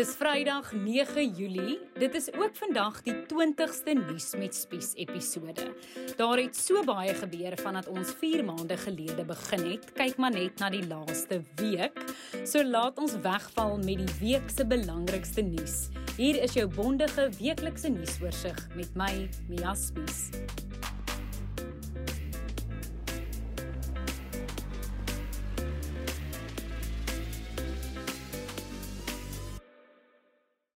Dis Vrydag 9 Julie. Dit is ook vandag die 20ste nuus met Spies episode. Daar het so baie gebeur vandat ons 4 maande gelede begin het. Kyk maar net na die laaste week. So laat ons wegval met die week se belangrikste nuus. Hier is jou bondige weeklikse nuusoorseig met my Mia Spies.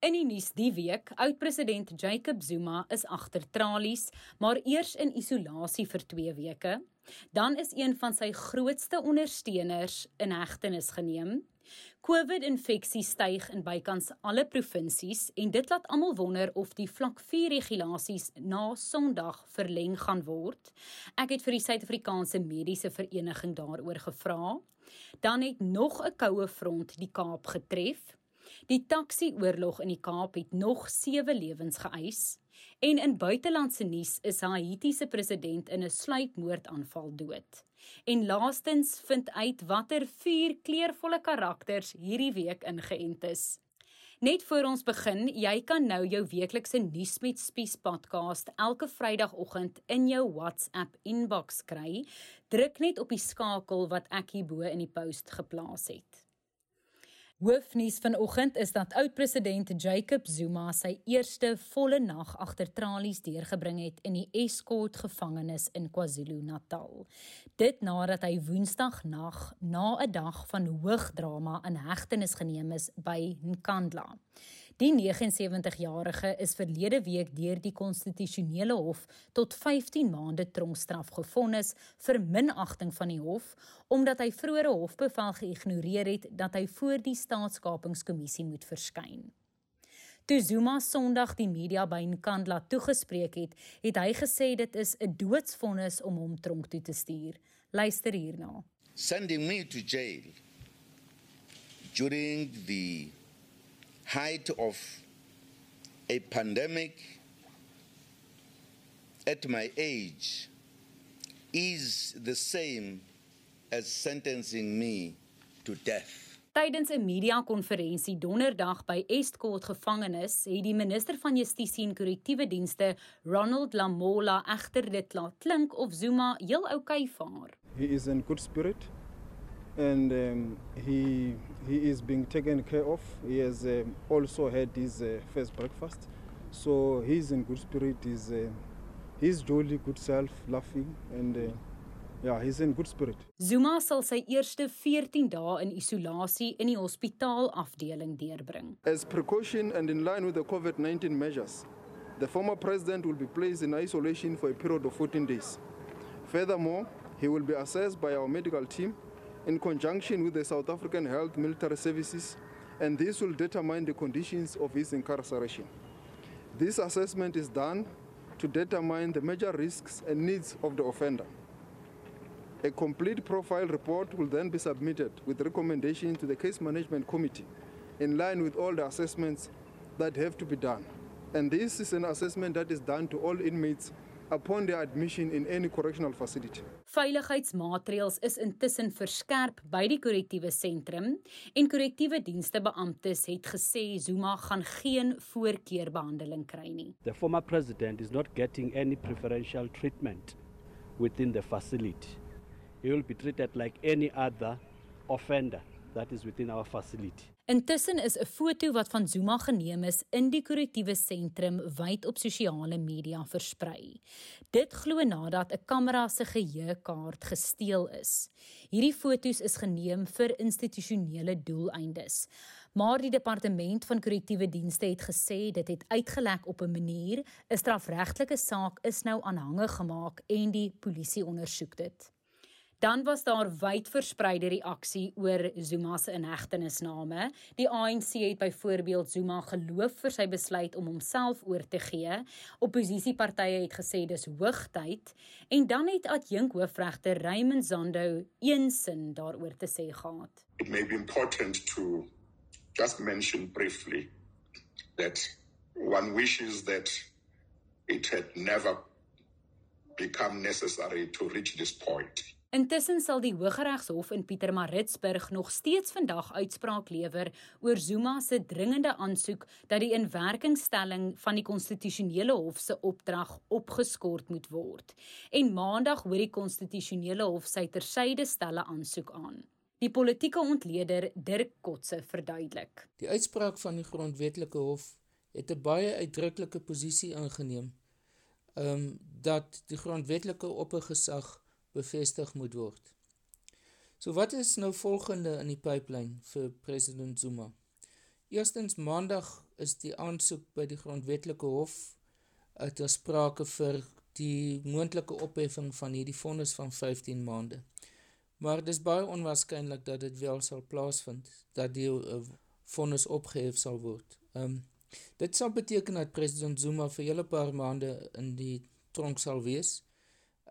In die nuus die week, oud-president Jacob Zuma is agter tralies, maar eers in isolasie vir 2 weke. Dan is een van sy grootste ondersteuners in hegtenis geneem. COVID-infeksie styg in bykans alle provinsies en dit laat almal wonder of die vlak 4 regulasies na Sondag verleng gaan word. Ek het vir die Suid-Afrikaanse Mediese Vereniging daaroor gevra. Dan het nog 'n koue front die Kaap getref. Die taksi-oorlog in die Kaap het nog 7 lewens geëis en in buitelandse nuus is Haiti se president in 'n sluipmoordaanval dood. En laastens vind uit watter vier kleurvolle karakters hierdie week ingeënt is. Net voor ons begin, jy kan nou jou weeklikse nuus met Spies podcast elke Vrydagoggend in jou WhatsApp inbox kry. Druk net op die skakel wat ek hierbo in die post geplaas het. Hoofnuus vanoggend is dat oud-president Jacob Zuma sy eerste volle nag agter tralies deurgebring het in die Escort gevangenis in KwaZulu-Natal. Dit nadat hy Woensdag nag na 'n dag van hoog drama in hegtenis geneem is by Nkandla. Die 79-jarige is verlede week deur die konstitusionele hof tot 15 maande tronkstraf gevonnis vir minagting van die hof omdat hy vroeëre hofbevel geïgnoreer het dat hy voor die staatskapingskommissie moet verskyn. Toe Zuma Sondag die media by Nkandla toegespreek het, het hy gesê dit is 'n doodsvonnis om hom tronk toe te stuur. Luister hierna. Sending me to jail during the height of a pandemic at my age is the same as sentencing me to death. Tydens 'n media-konferensie donderdag by Estcourt gevangenis het die minister van Justisie en Korrektiewe Dienste, Ronald Lamola, egter dit laat klink of Zuma heel oukei vaar. He is in good spirit and um, he he is being taken care of. He has um, also had his uh, first breakfast, so he's in good spirit. He's uh, he's jolly, good self, laughing, and uh, yeah, he's in good spirit. Zuma sal sy eerste 14 dae in isolasie in die hospitaalafdeling deurbring. As precaution and in line with the COVID-19 measures, the former president will be placed in isolation for a period of 14 days. Furthermore, he will be assessed by our medical team in conjunction with the South African Health Military Services, and this will determine the conditions of his incarceration. This assessment is done to determine the major risks and needs of the offender. A complete profile report will then be submitted with recommendation to the Case Management Committee in line with all the assessments that have to be done. And this is an assessment that is done to all inmates upon their admission in any correctional facility. Veiligheidsmaatreëls is intussen verskerp by die korrektiewe sentrum en korrektiewe dienste beamptes het gesê Zuma gaan geen voorkeurbehandeling kry nie. The former president is not getting any preferential treatment within the facility. He will be treated like any other offender that is within our facility. Intussen is 'n foto wat van Zuma geneem is in die korrektiewe sentrum wyd op sosiale media versprei. Dit glo nadat 'n kamera se geheuekaart gesteel is. Hierdie fotos is geneem vir institusionele doeleindes. Maar die departement van korrektiewe dienste het gesê dit het uitgelek op 'n manier 'n strafregtelike saak is nou aanhange gemaak en die polisie ondersoek dit. Dan was daar wyd verspreide reaksie oor Zuma se inhegtenisname. Die ANC het byvoorbeeld Zuma geloof vir sy besluit om homself oor te gee. Opposisiepartye het gesê dis hoogtyd en dan het adjunk hoofregter Raymond Zondo een sin daaroor te sê gehad. It may be important to just mention briefly that one wishes that it had never become necessary to reach this point. Intussen sal die Hooggeregshof in Pietermaritzburg nog steeds vandag uitspraak lewer oor Zuma se dringende aansoek dat die inwerkingstelling van die konstitusionele hof se opdrag opgeskort moet word. En maandag hoor die konstitusionele hof sy tersyde stelle aansoek aan. Die politieke ontleder Dirk Kotse verduidelik. Die uitspraak van die grondwetlike hof het 'n baie uitdruklike posisie ingeneem. Ehm um, dat die grondwetlike oppergesag bevestig moet word. So wat is nou volgende in die pipeline vir president Zuma? Eerstens maandag is die aansoek by die grondwetlike hof uit ter sprake vir die moontlike opheffing van hierdie vonnis van 15 maande. Maar dis baie onwaarskynlik dat dit wel sal plaasvind dat die uh, vonnis opgehef sal word. Um, dit sal beteken dat president Zuma vir 'n hele paar maande in die tronk sal wees.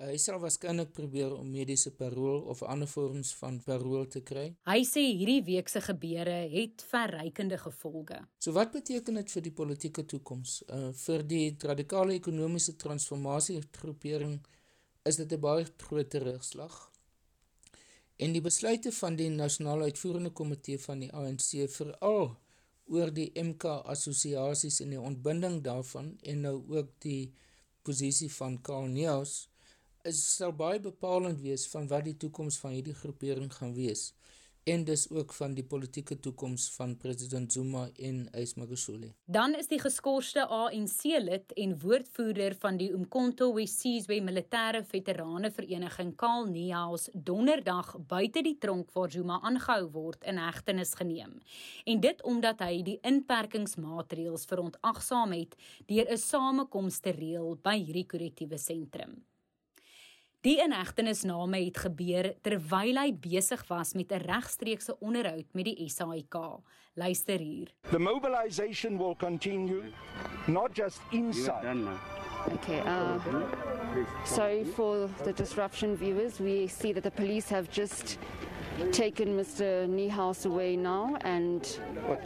Uh, hy sal waarskynlik probeer om mediese parol of ander vorms van parol te kry. Hy sê hierdie week se gebeure het verrykende gevolge. So wat beteken dit vir die politieke toekoms? Uh vir die radikale ekonomiese transformasie groepering is dit 'n baie groot terugslag. En die besluite van die nasionale uitvoerende komitee van die ANC veral oor die MK assosiasies en die ontbinding daarvan en nou ook die posisie van Karl Neus is sal baie bepalend wees van wat die toekoms van hierdie groepering gaan wees en dis ook van die politieke toekoms van president Zuma en Ismagashule. Dan is die geskorste ANC-lid en woordvoerder van die Umkhonto weSizwe Militêre Veterane Vereniging, Karl Nehaus, donderdag buite die tronk waar Zuma aangehou word in hegtenis geneem. En dit omdat hy die inperkingsmaatreëls verontagsaam het deur 'n samekoms te reël by hierdie korrektiewe sentrum. Die inhegtenisname het gebeur terwyl hy besig was met 'n regstreekse onderhoud met die SAIK. Luister hier. The mobilization will continue not just inside. Okay, uh, sorry for the disruption viewers. We see that the police have just taken Mr. Niehaus away now and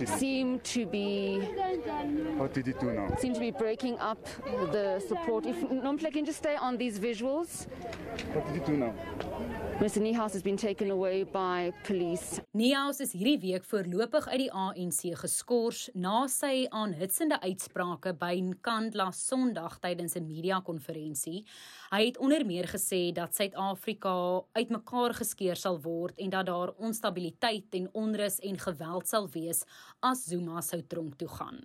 seem to be. What did he do now? Seem to be breaking up the support. If Nomple can just stay on these visuals. What did he do now? Mr. Niehaus has been taken away by police. Niehaus is hierdie week voorlopig uit die ANC geskort na sy aanhitsende uitsprake by Nkandla Sondag tydens 'n media-konferensie. Hy het onder meer gesê dat Suid-Afrika uitmekaar geskeur sal word en dat daar onstabiliteit en onrus en geweld sal wees as Zuma sou tronk toe gaan.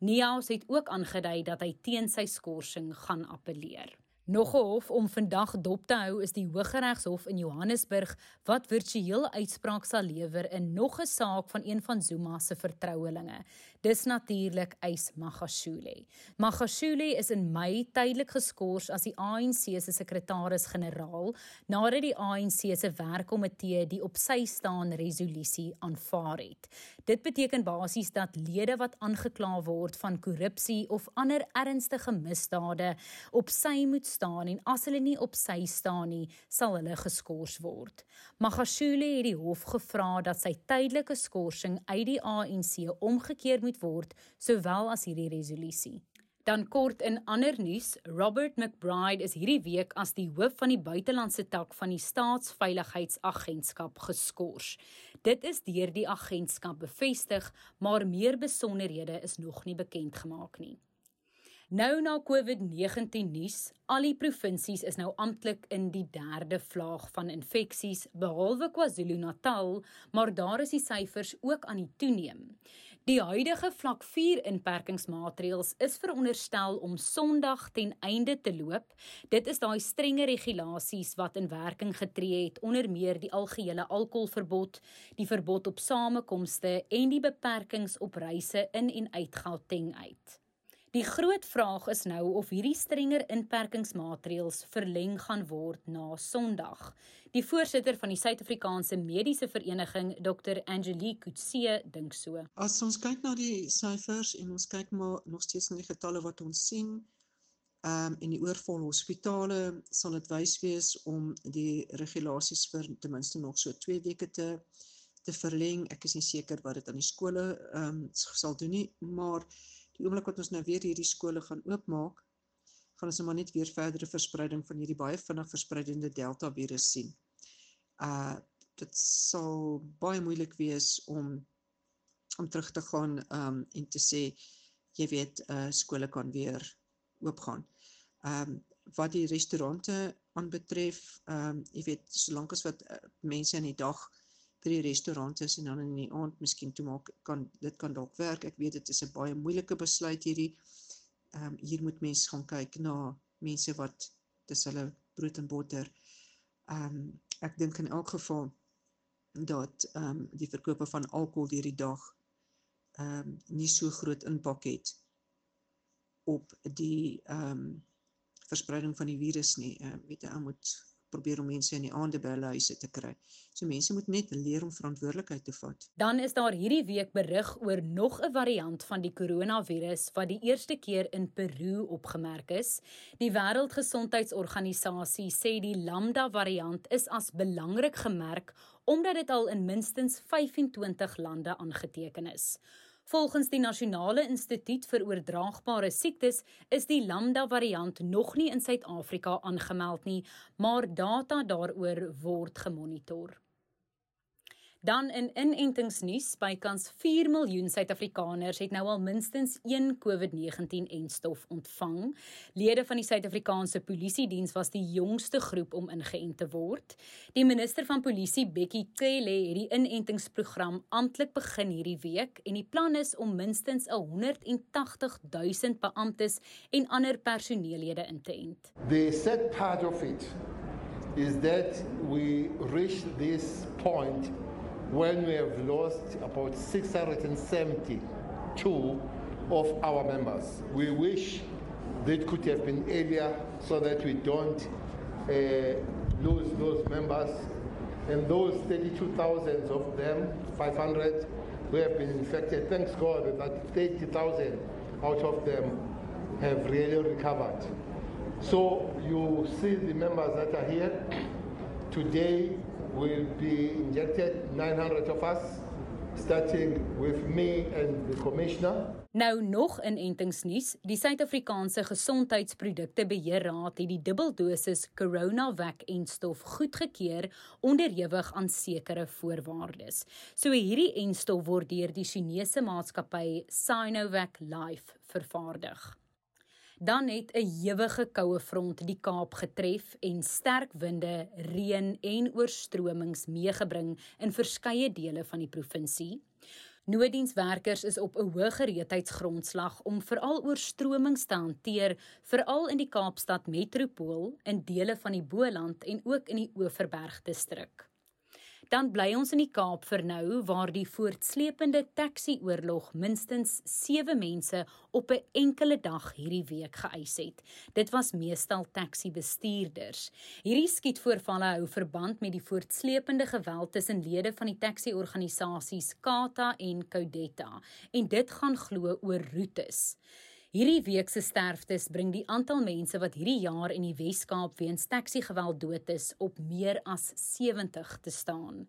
Niehaus het ook aangedui dat hy teen sy skorsing gaan appeleer. Nog 'n hof om vandag dop te hou is die Hooggeregshof in Johannesburg wat virtueel uitspraak sal lewer in nog 'n saak van een van Zuma se vertrouelinge. Dis natuurlik Ys Magashule. Magashule is in Mei tydelik geskort as die ANC se sekretaris-generaal nadat die ANC se werkkomitee die op sy staan resolusie aanvaar het. Dit beteken basies dat lede wat aangekla word van korrupsie of ander ernstige misdade op sy moet staan en as hulle nie op sy staan nie, sal hulle geskort word. Magashule het die hof gevra dat sy tydelike skorsing uit die ANC omgekeer moet word, sowel as hierdie resolusie. Dan kort in ander nuus, Robert McBride is hierdie week as die hoof van die buitelandse tak van die Staatsveiligheidsagentskap geskort. Dit is deur die agentskap bevestig, maar meer besonderhede is nog nie bekend gemaak nie. Nou na COVID-19 nuus, al die provinsies is nou amptelik in die derde vlaag van infeksies behalwe KwaZulu-Natal, maar daar is die syfers ook aan die toeneem. Die huidige vlak 4 inperkingsmaatreëls is veronderstel om Sondag ten einde te loop. Dit is daai strenge regulasies wat in werking getree het onder meer die algehele alkoholverbod, die verbod op samekomste en die beperkings op reise in en uit Gauteng uit. Die groot vraag is nou of hierdie strenger inperkingsmaatreëls verleng gaan word na Sondag. Die voorsitter van die Suid-Afrikaanse Mediese Vereniging, Dr. Angelique Kutse, dink so. As ons kyk na die syfers en ons kyk maar nog steeds na die getalle wat ons sien, ehm um, in die oorvolle hospitale sal dit wys wees om die regulasies vir ten minste nog so 2 weke te te verleng. Ek is nie seker wat dit aan die skole ehm um, sal doen nie, maar die oomblik wat ons nou weer hierdie skole gaan oopmaak, gaan ons nou maar net weer verdere verspreiding van hierdie baie vinnig verspreidende Delta virus sien. Uh dit sal baie moeilik wees om om terug te gaan um en te sê jy weet uh skole kan weer oopgaan. Um wat die restaurante aanbetref, um jy weet solank as wat uh, mense in die dag by die restaurante is en dan in die aand miskien toe maak kan dit kan dalk werk. Ek weet dit is 'n baie moeilike besluit hierdie. Um hier moet mense gaan kyk na mense wat dis hulle brood en botter. Um ek dink in elk geval dat ehm um, die verkope van alkohol deur die dag ehm um, nie so groot impak het op die ehm um, verspreiding van die virus nie. Ehm uh, weet jy, ou moet probeer om mense in die aande by hulle huise te kry. So mense moet net leer om verantwoordelikheid te vat. Dan is daar hierdie week berig oor nog 'n variant van die koronavirus wat die eerste keer in Peru opgemerk is. Die Wêreldgesondheidsorganisasie sê die Lambda variant is as belangrik gemerk omdat dit al in minstens 25 lande aangeteken is. Volgens die Nasionale Instituut vir Oordraagbare Siektes is die Lambda variant nog nie in Suid-Afrika aangemeld nie, maar data daaroor word gemonitor. Dan in inentingsnuus, bykans 4 miljoen Suid-Afrikaners het nou al minstens een COVID-19-enstof ontvang. Lede van die Suid-Afrikaanse Polisie Diens was die jongste groep om ingeënt te word. Die minister van Polisie, Bekkie Cele, het die inentingsprogram amptelik begin hierdie week en die plan is om minstens 180 000 beamptes en ander personeellede in te ent. The set part of it is that we reach this point when we have lost about 672 of our members. We wish that could have been earlier so that we don't uh, lose those members. And those 32,000 of them, 500 who have been infected, thanks God that 30,000 out of them have really recovered. So you see the members that are here today will be injected 900 of us starting with me and the commissioner. Nou nog in entingsnuus, die Suid-Afrikaanse Gesondheidsprodukte Beheerraad het die dubbeldosis CoronaVac enstof goedgekeur onderhewig aan sekere voorwaardes. So hierdie enstof word deur die Chinese maatskappy Sinovac Life vervaardig. Dan het 'n ewige koue front die Kaap getref en sterk winde, reën en oorstromings meegebring in verskeie dele van die provinsie. Nooddienswerkers is op 'n hoë gereedheidsgrondslag om veral oorstromings te hanteer, veral in die Kaapstad metropool, in dele van die Boland en ook in die Oeverberg distrik dan bly ons in die Kaap vir nou waar die voortsleepende taxi-oorlog minstens 7 mense op 'n enkele dag hierdie week geëis het. Dit was meestal taxi-bestuurders. Hierdie skietvoorvalle hou verband met die voortsleepende geweld tussen lede van die taxi-organisasies Kata en Codetta en dit gaan glo oor roetes. Hierdie week se sterftes bring die aantal mense wat hierdie jaar in die Wes-Kaap weens taxi-geweld dood is op meer as 70 te staan.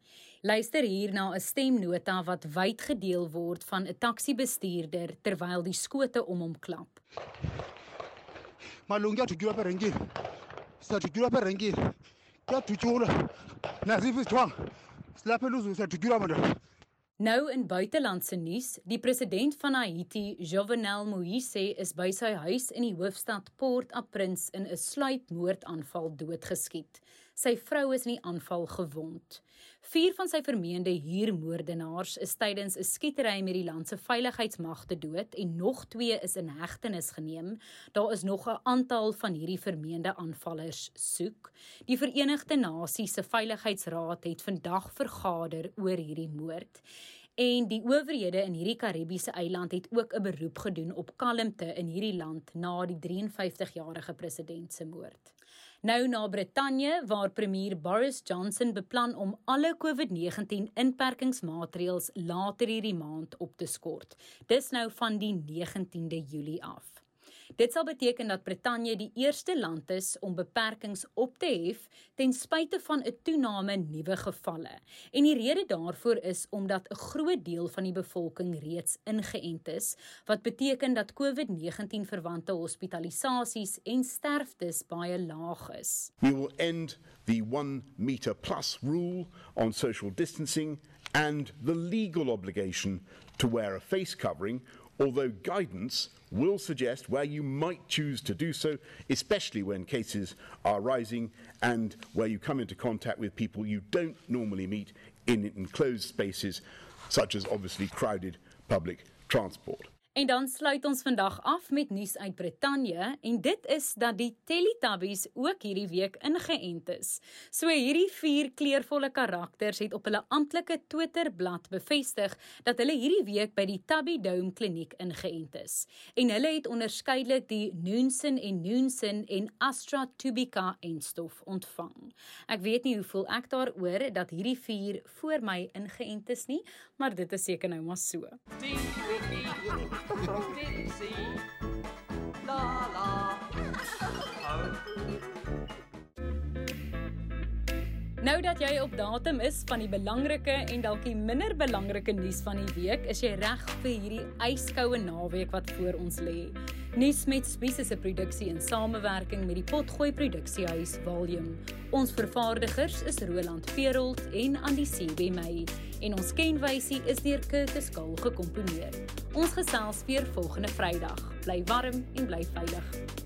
Luister hier na 'n stemnota wat wyd gedeel word van 'n taxi-bestuurder terwyl die skote om hom klap. Malungi athukiwa pa renki. Sathukiwa pa renki. Kya thuchula. Nasifu twang. Slaphe luzu sathukiwa manda. Nou in buitelandse nuus, die president van Haiti, Jovenel Moïse, is by sy huis in die hoofstad Port-au-Prince in 'n sluipmoordaanval doodgeskiet. Sy vrou is in die aanval gewond. Vier van sy vermeende huurmoordenaars is tydens 'n skietery met die land se veiligheidsmagte dood en nog twee is in hegtenis geneem. Daar is nog 'n aantal van hierdie vermeende aanvallers soek. Die Verenigde Nasies se Veiligheidsraad het vandag vergader oor hierdie moord. En die owerhede in hierdie Karibiese eiland het ook 'n beroep gedoen op kalmte in hierdie land na die 53-jarige president se moord. Nou na Brittanje waar premier Boris Johnson beplan om alle COVID-19 inperkingsmaatreëls later hierdie maand op te skort. Dis nou van die 19de Julie af. Dit sal beteken dat Brittanje die eerste land is om beperkings op te hef ten spyte van 'n toename nuwe gevalle. En die rede daarvoor is omdat 'n groot deel van die bevolking reeds ingeënt is, wat beteken dat COVID-19 verwante hospitalisasies en sterftes baie laag is. We will end the 1 meter plus rule on social distancing and the legal obligation to wear a face covering, although guidance will suggest where you might choose to do so, especially when cases are rising and where you come into contact with people you don't normally meet in enclosed spaces, such as obviously crowded public transport. En dan sluit ons vandag af met nuus uit Brittanje en dit is dat die Teletubbies ook hierdie week ingeënt is. So hierdie vier kleurvolle karakters het op hulle amptelike Twitterblad bevestig dat hulle hierdie week by die Tubby Dome kliniek ingeënt is. En hulle het onderskeidelik die Noonsin en Noonsin en Astra Tubica enstof ontvang. Ek weet nie hoe voel ek daaroor dat hierdie vier voor my ingeënt is nie, maar dit is seker nou maar so. Die, die, die. La la. Nou dat jy op datum is van die belangrike en dalk die minder belangrike nuus van die week, is jy reg vir hierdie yskoue naweek wat voor ons lê. Nuus met Spies is 'n produksie in samewerking met die Potgooi Produksiehuis Volume. Ons vervaardigers is Roland Perolt en Andy CB May en ons kenwysie is deur Curtis Kahl gekomponeer. Ons gesels weer volgende Vrydag. Bly warm en bly veilig.